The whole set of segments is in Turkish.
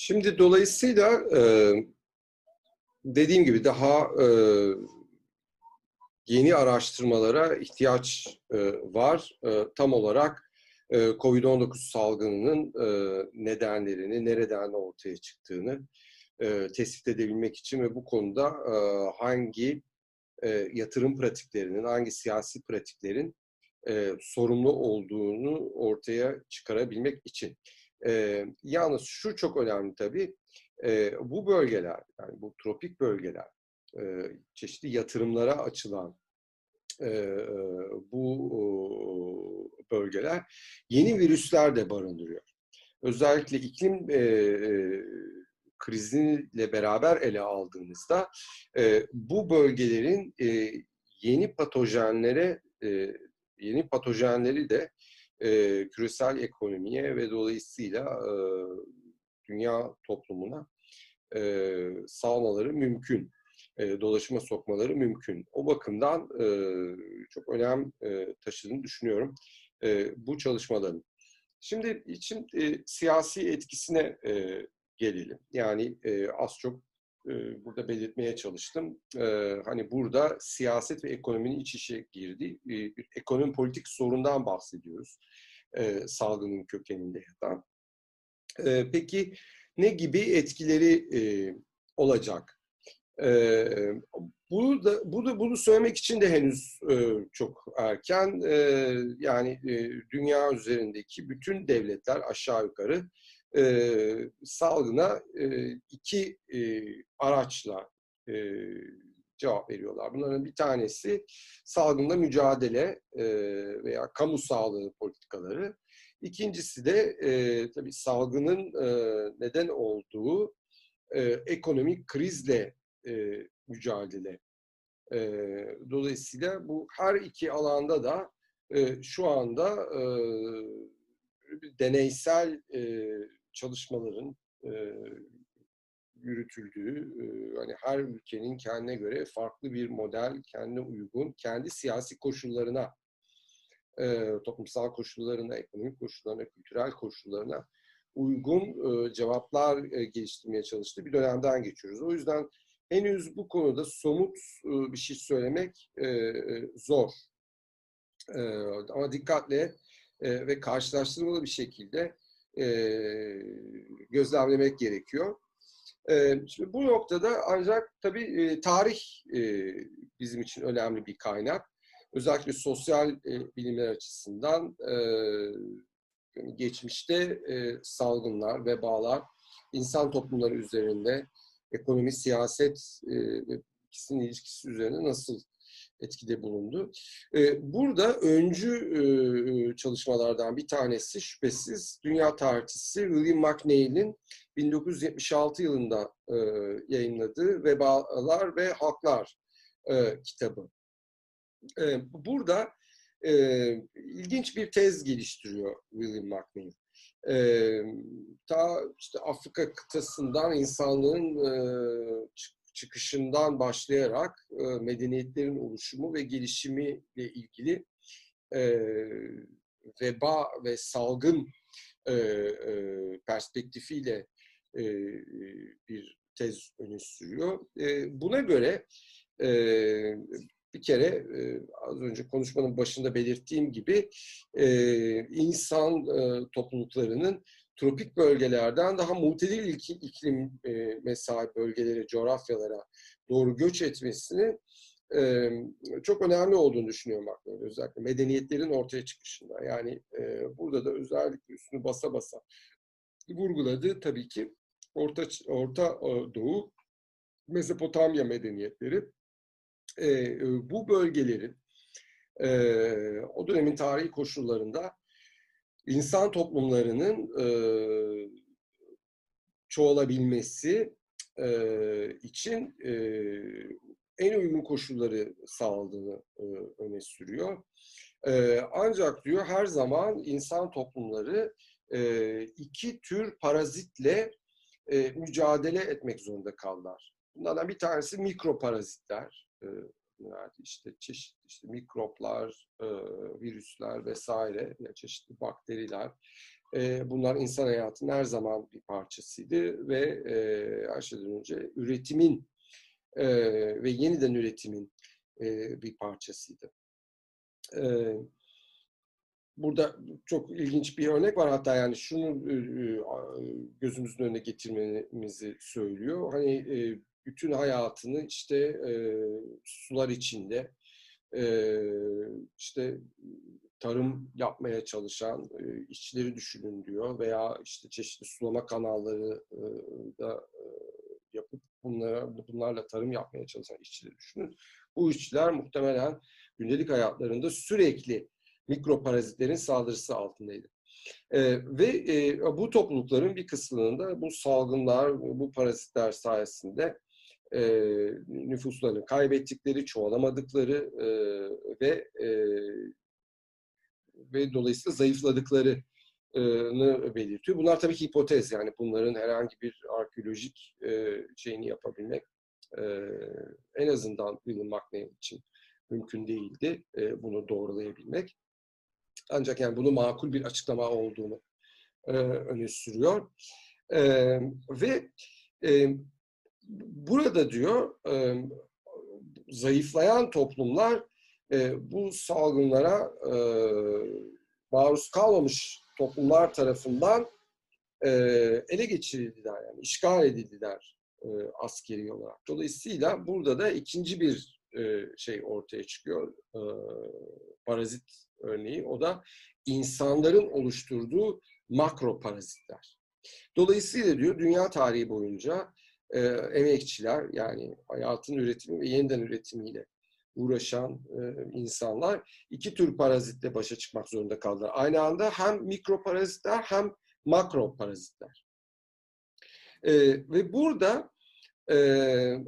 Şimdi dolayısıyla e, dediğim gibi daha e, yeni araştırmalara ihtiyaç e, var. Tam olarak e, COVID-19 salgınının nedenlerini, nereden ortaya çıktığını tespit edebilmek için ve bu konuda hangi yatırım pratiklerinin, hangi siyasi pratiklerin sorumlu olduğunu ortaya çıkarabilmek için. E, yalnız şu çok önemli tabii, e, bu bölgeler, yani bu tropik bölgeler, e, çeşitli yatırımlara açılan e, bu e, bölgeler yeni virüsler de barındırıyor. Özellikle iklim e, e, kriziyle beraber ele aldığımızda e, bu bölgelerin e, yeni patojenlere e, yeni patojenleri de e, küresel ekonomiye ve dolayısıyla e, dünya toplumuna e, salmaları mümkün. E, dolaşıma sokmaları mümkün. O bakımdan e, çok önem e, taşıdığını düşünüyorum e, bu çalışmaların. Şimdi için e, siyasi etkisine e, gelelim. Yani e, az çok e, burada belirtmeye çalıştım. E, hani burada siyaset ve ekonominin iç içe girdiği e, bir ekonomi politik sorundan bahsediyoruz. E, salgının kökeninde yatan. E, peki ne gibi etkileri olacak? E, bunu da bunu, bunu söylemek için de henüz çok erken. Yani dünya üzerindeki bütün devletler aşağı yukarı e, salgına e, iki e, araçla e, cevap veriyorlar. Bunların bir tanesi salgınla mücadele e, veya kamu sağlığı politikaları. İkincisi de e, tabii salgının e, neden olduğu e, ekonomik krizle e, mücadele. E, dolayısıyla bu her iki alanda da e, şu anda e, deneysel e, çalışmaların e, yürütüldüğü, e, hani her ülkenin kendine göre farklı bir model, kendine uygun, kendi siyasi koşullarına, e, toplumsal koşullarına, ekonomik koşullarına, kültürel koşullarına uygun e, cevaplar e, geliştirmeye çalıştığı bir dönemden geçiyoruz. O yüzden henüz bu konuda somut e, bir şey söylemek e, zor. E, ama dikkatle e, ve karşılaştırmalı bir şekilde e, gözlemlemek gerekiyor. E, şimdi bu noktada ancak tabii e, tarih e, bizim için önemli bir kaynak. Özellikle sosyal e, bilimler açısından e, geçmişte e, salgınlar, vebalar, insan toplumları üzerinde ekonomi, siyaset e, ikisinin ilişkisi üzerine nasıl etkide bulundu. Ee, burada öncü e, çalışmalardan bir tanesi şüphesiz dünya tarihçisi William McNeil'in 1976 yılında e, yayınladığı Vebalar ve Halklar e, kitabı. Burada ilginç bir tez geliştiriyor William McNeil. ta işte Afrika kıtasından insanlığın çıkışından başlayarak e, medeniyetlerin oluşumu ve gelişimiyle ilgili e, veba ve salgın e, perspektifiyle bir tez öne sürüyor. Buna göre bir kere az önce konuşmanın başında belirttiğim gibi insan topluluklarının tropik bölgelerden daha mutedil iklim e, mesai bölgelere, coğrafyalara doğru göç etmesini e, çok önemli olduğunu düşünüyorum aklımda. Özellikle medeniyetlerin ortaya çıkışında. Yani e, burada da özellikle üstünü basa basa vurguladığı tabii ki Orta, Orta e, Doğu, Mezopotamya medeniyetleri. Bu bölgelerin o dönemin tarihi koşullarında insan toplumlarının e, çoğalabilmesi e, için e, en uygun koşulları sağladığını e, öne sürüyor. E, ancak diyor her zaman insan toplumları e, iki tür parazitle e, mücadele etmek zorunda kaldılar. Bunlardan bir tanesi mikroparazitler, e, adını verdi. İşte çeşitli işte mikroplar, e, virüsler vesaire, ya çeşitli bakteriler. E, bunlar insan hayatının her zaman bir parçasıydı ve e, her şeyden önce üretimin e, ve yeniden üretimin e, bir parçasıydı. E, burada çok ilginç bir örnek var hatta yani şunu e, e, gözümüzün önüne getirmemizi söylüyor. Hani e, bütün hayatını işte e, sular içinde e, işte tarım yapmaya çalışan e, işçileri düşünün diyor veya işte çeşitli sulama kanalları e, da e, yapıp bunlara bunlarla tarım yapmaya çalışan işçileri düşünün. Bu işçiler muhtemelen gündelik hayatlarında sürekli mikroparazitlerin saldırısı altındaydı. E, ve e, bu toplulukların bir kısmının da bu salgınlar, bu parazitler sayesinde e, nüfuslarını kaybettikleri, çoğalamadıkları e, ve e, ve dolayısıyla zayıfladıklarını belirtiyor. Bunlar tabii ki hipotez yani bunların herhangi bir arkeolojik e, şeyini yapabilmek e, en azından William McNeil için mümkün değildi e, bunu doğrulayabilmek. Ancak yani bunu makul bir açıklama olduğunu e, öne sürüyor. E, ve e, burada diyor e, zayıflayan toplumlar e, bu salgınlara e, maruz kalmamış toplumlar tarafından e, ele geçirildiler yani işgal edildiler e, askeri olarak. Dolayısıyla burada da ikinci bir e, şey ortaya çıkıyor. E, parazit örneği. O da insanların oluşturduğu makro parazitler. Dolayısıyla diyor dünya tarihi boyunca e, emekçiler yani hayatın üretimi ve yeniden üretimiyle uğraşan e, insanlar iki tür parazitle başa çıkmak zorunda kaldılar. Aynı anda hem mikro parazitler hem makro parazitler. E, ve burada e,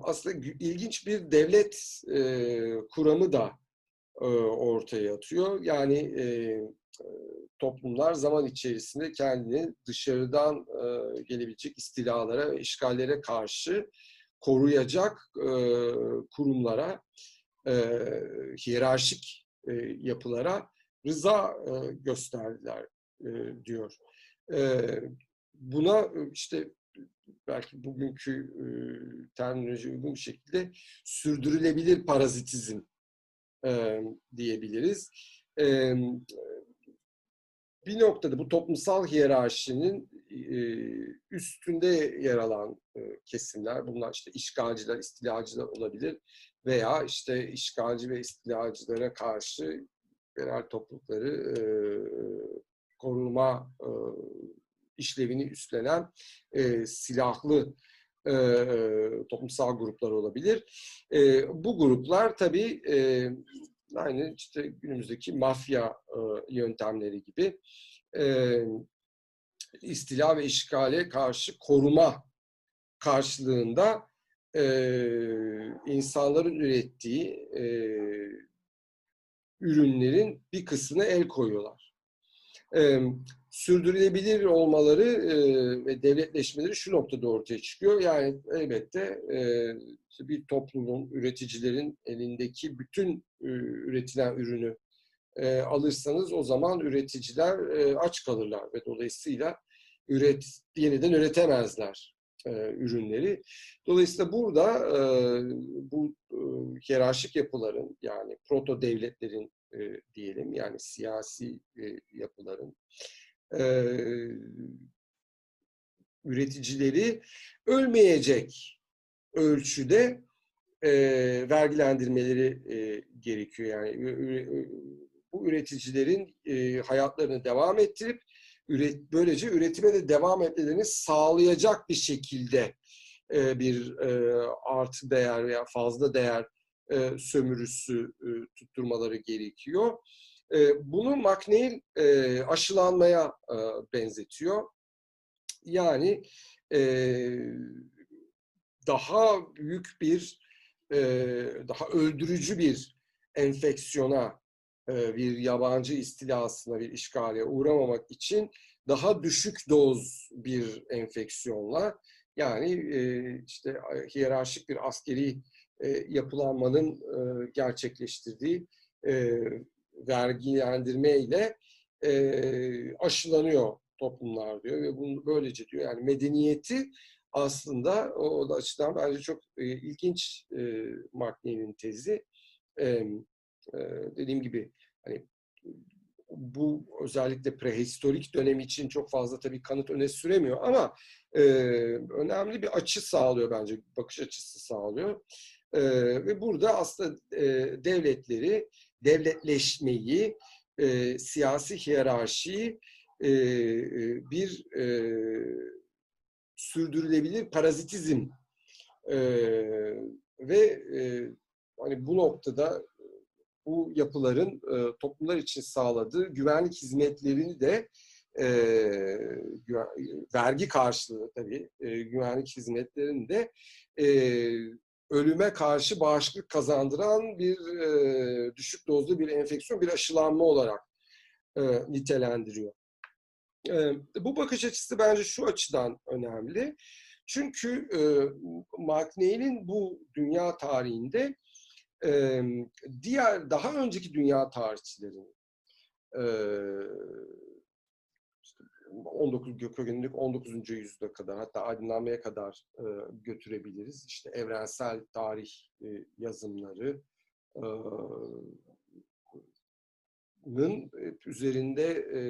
aslında ilginç bir devlet e, kuramı da e, ortaya atıyor. Yani e, toplumlar zaman içerisinde kendini dışarıdan e, gelebilecek istilalara işgallere karşı koruyacak e, kurumlara, e, hiyerarşik e, yapılara rıza e, gösterdiler e, diyor. E, buna işte belki bugünkü e, terminoloji uygun bir şekilde sürdürülebilir parazitizm e, diyebiliriz. E, bir noktada bu toplumsal hiyerarşinin e, üstünde yer alan e, kesimler, bunlar işte işgalciler, istilacılar olabilir veya işte işgalci ve istilacılara karşı yerel toplulukları e, koruma işlevini üstlenen silahlı toplumsal gruplar olabilir. Bu gruplar tabii aynı işte günümüzdeki mafya e, yöntemleri gibi e, istila ve işgale karşı koruma karşılığında e, insanların ürettiği ürünlerin bir kısmına el koyuyorlar. Sürdürülebilir olmaları ve devletleşmeleri şu noktada ortaya çıkıyor. Yani elbette bir toplumun, üreticilerin elindeki bütün e, üretilen ürünü e, alırsanız o zaman üreticiler e, aç kalırlar ve dolayısıyla üret yeniden üretemezler ürünleri. Dolayısıyla burada bu hiyerarşik yapıların yani proto devletlerin diyelim yani siyasi yapıların üreticileri ölmeyecek ölçüde e, vergilendirmeleri e, gerekiyor. Yani bu üreticilerin e, hayatlarını devam ettirip üret, böylece üretime de devam etmelerini sağlayacak bir şekilde e, bir e, artı değer veya fazla değer e, sömürüsü e, tutturmaları gerekiyor. E, bunu McNeil e, aşılanmaya e, benzetiyor. Yani e, daha büyük bir, e, daha öldürücü bir enfeksiyona, e, bir yabancı istilasına, bir işgale uğramamak için daha düşük doz bir enfeksiyonla, yani e, işte hiyerarşik bir askeri e, yapılanmanın e, gerçekleştirdiği e, vergilendirme ile e, aşılanıyor toplumlar diyor ve bunu böylece diyor. Yani medeniyeti aslında o da açıdan bence çok e, ilginç e, McNeil'in tezi. E, e, dediğim gibi hani bu özellikle prehistorik dönem için çok fazla tabii kanıt öne süremiyor ama e, önemli bir açı sağlıyor bence, bakış açısı sağlıyor. E, ve burada aslında e, devletleri, devletleşmeyi, e, siyasi hiyerarşiyi e, bir e, sürdürülebilir parazitizm e, ve e, hani bu noktada bu yapıların e, toplumlar için sağladığı güvenlik hizmetlerini de e, vergi karşılığı tabii e, güvenlik hizmetlerini de e, ölüme karşı bağışıklık kazandıran bir e, düşük dozlu bir enfeksiyon, bir aşılanma olarak e, nitelendiriyor. Bu bakış açısı bence şu açıdan önemli. Çünkü McNeil'in bu dünya tarihinde diğer daha önceki dünya tarihçilerin e, işte 19 kökenlik 19. yüzyıla kadar hatta aydınlanmaya kadar e, götürebiliriz. İşte evrensel tarih e, yazımları üzerinde e,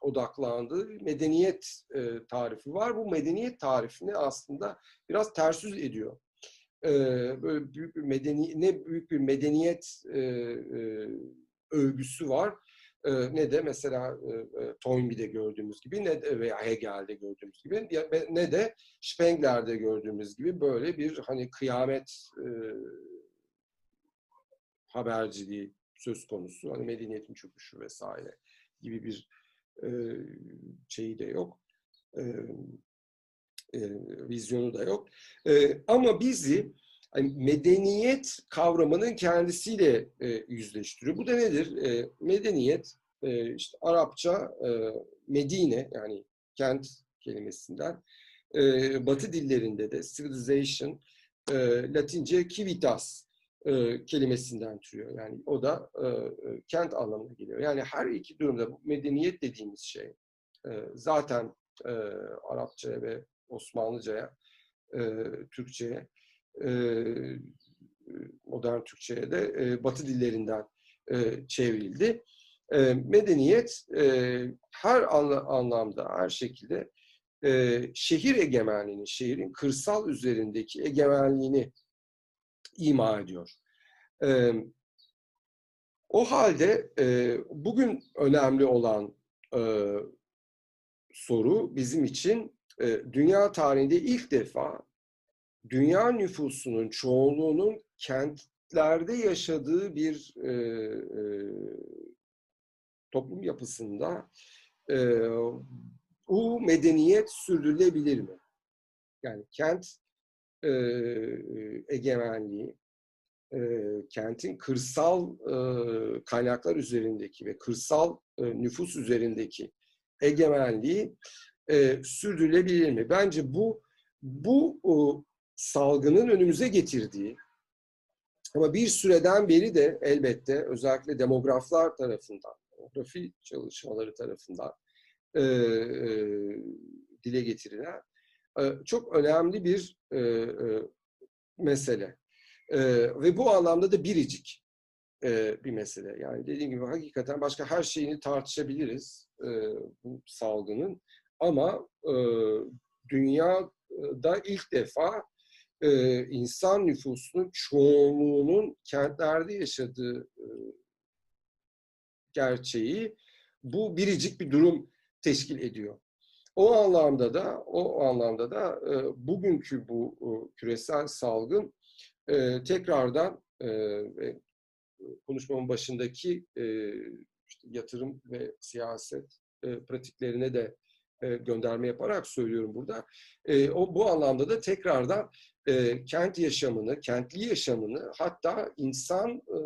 odaklandığı medeniyet e, tarifi var. Bu medeniyet tarifini aslında biraz ters ediyor böyle büyük bir medeni ne büyük bir medeniyet e, e, övgüsü var e, ne de mesela e, Toynbee'de gördüğümüz gibi ne de veya Hegel'de gördüğümüz gibi ne de Spengler'de gördüğümüz gibi böyle bir hani kıyamet e, haberciliği söz konusu. Hani medeniyetin çöküşü vesaire gibi bir e, şeyi de yok. E, e, vizyonu da yok. E, ama bizi hani medeniyet kavramının kendisiyle e, yüzleştiriyor. Bu da nedir? E, medeniyet e, işte Arapça e, Medine yani kent kelimesinden e, Batı dillerinde de civilization e, Latince civitas e, kelimesinden türüyor. Yani o da e, e kent anlamına geliyor. Yani her iki durumda bu medeniyet dediğimiz şey e, zaten e, Arapçaya ve Osmanlıca'ya, e, Türkçe'ye, e, modern Türkçe'ye de e, Batı dillerinden e, çevrildi. E, medeniyet e, her anla, anlamda, her şekilde e, şehir egemenliğini, şehrin kırsal üzerindeki egemenliğini ima ediyor. E, o halde e, bugün önemli olan e, soru bizim için e, dünya tarihinde ilk defa dünya nüfusunun çoğunluğunun kentlerde yaşadığı bir e, e, toplum yapısında e, bu medeniyet sürdürülebilir mi? Yani kent e, egemenliği, e, kentin kırsal e, kaynaklar üzerindeki ve kırsal e, nüfus üzerindeki egemenliği e, sürdürülebilir mi? Bence bu bu o, salgının önümüze getirdiği ama bir süreden beri de elbette özellikle demograflar tarafından, demografi çalışmaları tarafından e, e, dile getirilen e, çok önemli bir e, e, mesele. E, ve bu anlamda da biricik e, bir mesele. Yani dediğim gibi hakikaten başka her şeyini tartışabiliriz e, bu salgının. Ama e, dünyada ilk defa e, insan nüfusunun çoğunluğunun kentlerde yaşadığı e, gerçeği bu biricik bir durum teşkil ediyor. O anlamda da o anlamda da e, bugünkü bu e, küresel salgın e, tekrardan e, ve konuşmamın başındaki e, işte yatırım ve siyaset e, pratiklerine de e, gönderme yaparak söylüyorum burada. E, o bu anlamda da tekrardan e, kent yaşamını, kentli yaşamını hatta insan e,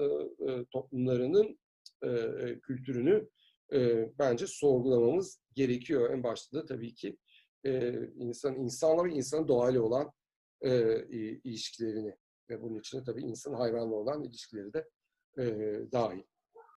e, toplumlarının e, e, kültürünü e, bence sorgulamamız gerekiyor. En başta da tabii ki e, insan insanla ve insanın doğayla olan e, ilişkilerini Ve bunun içine tabii insan hayvanla olan ilişkileri de e, dahil.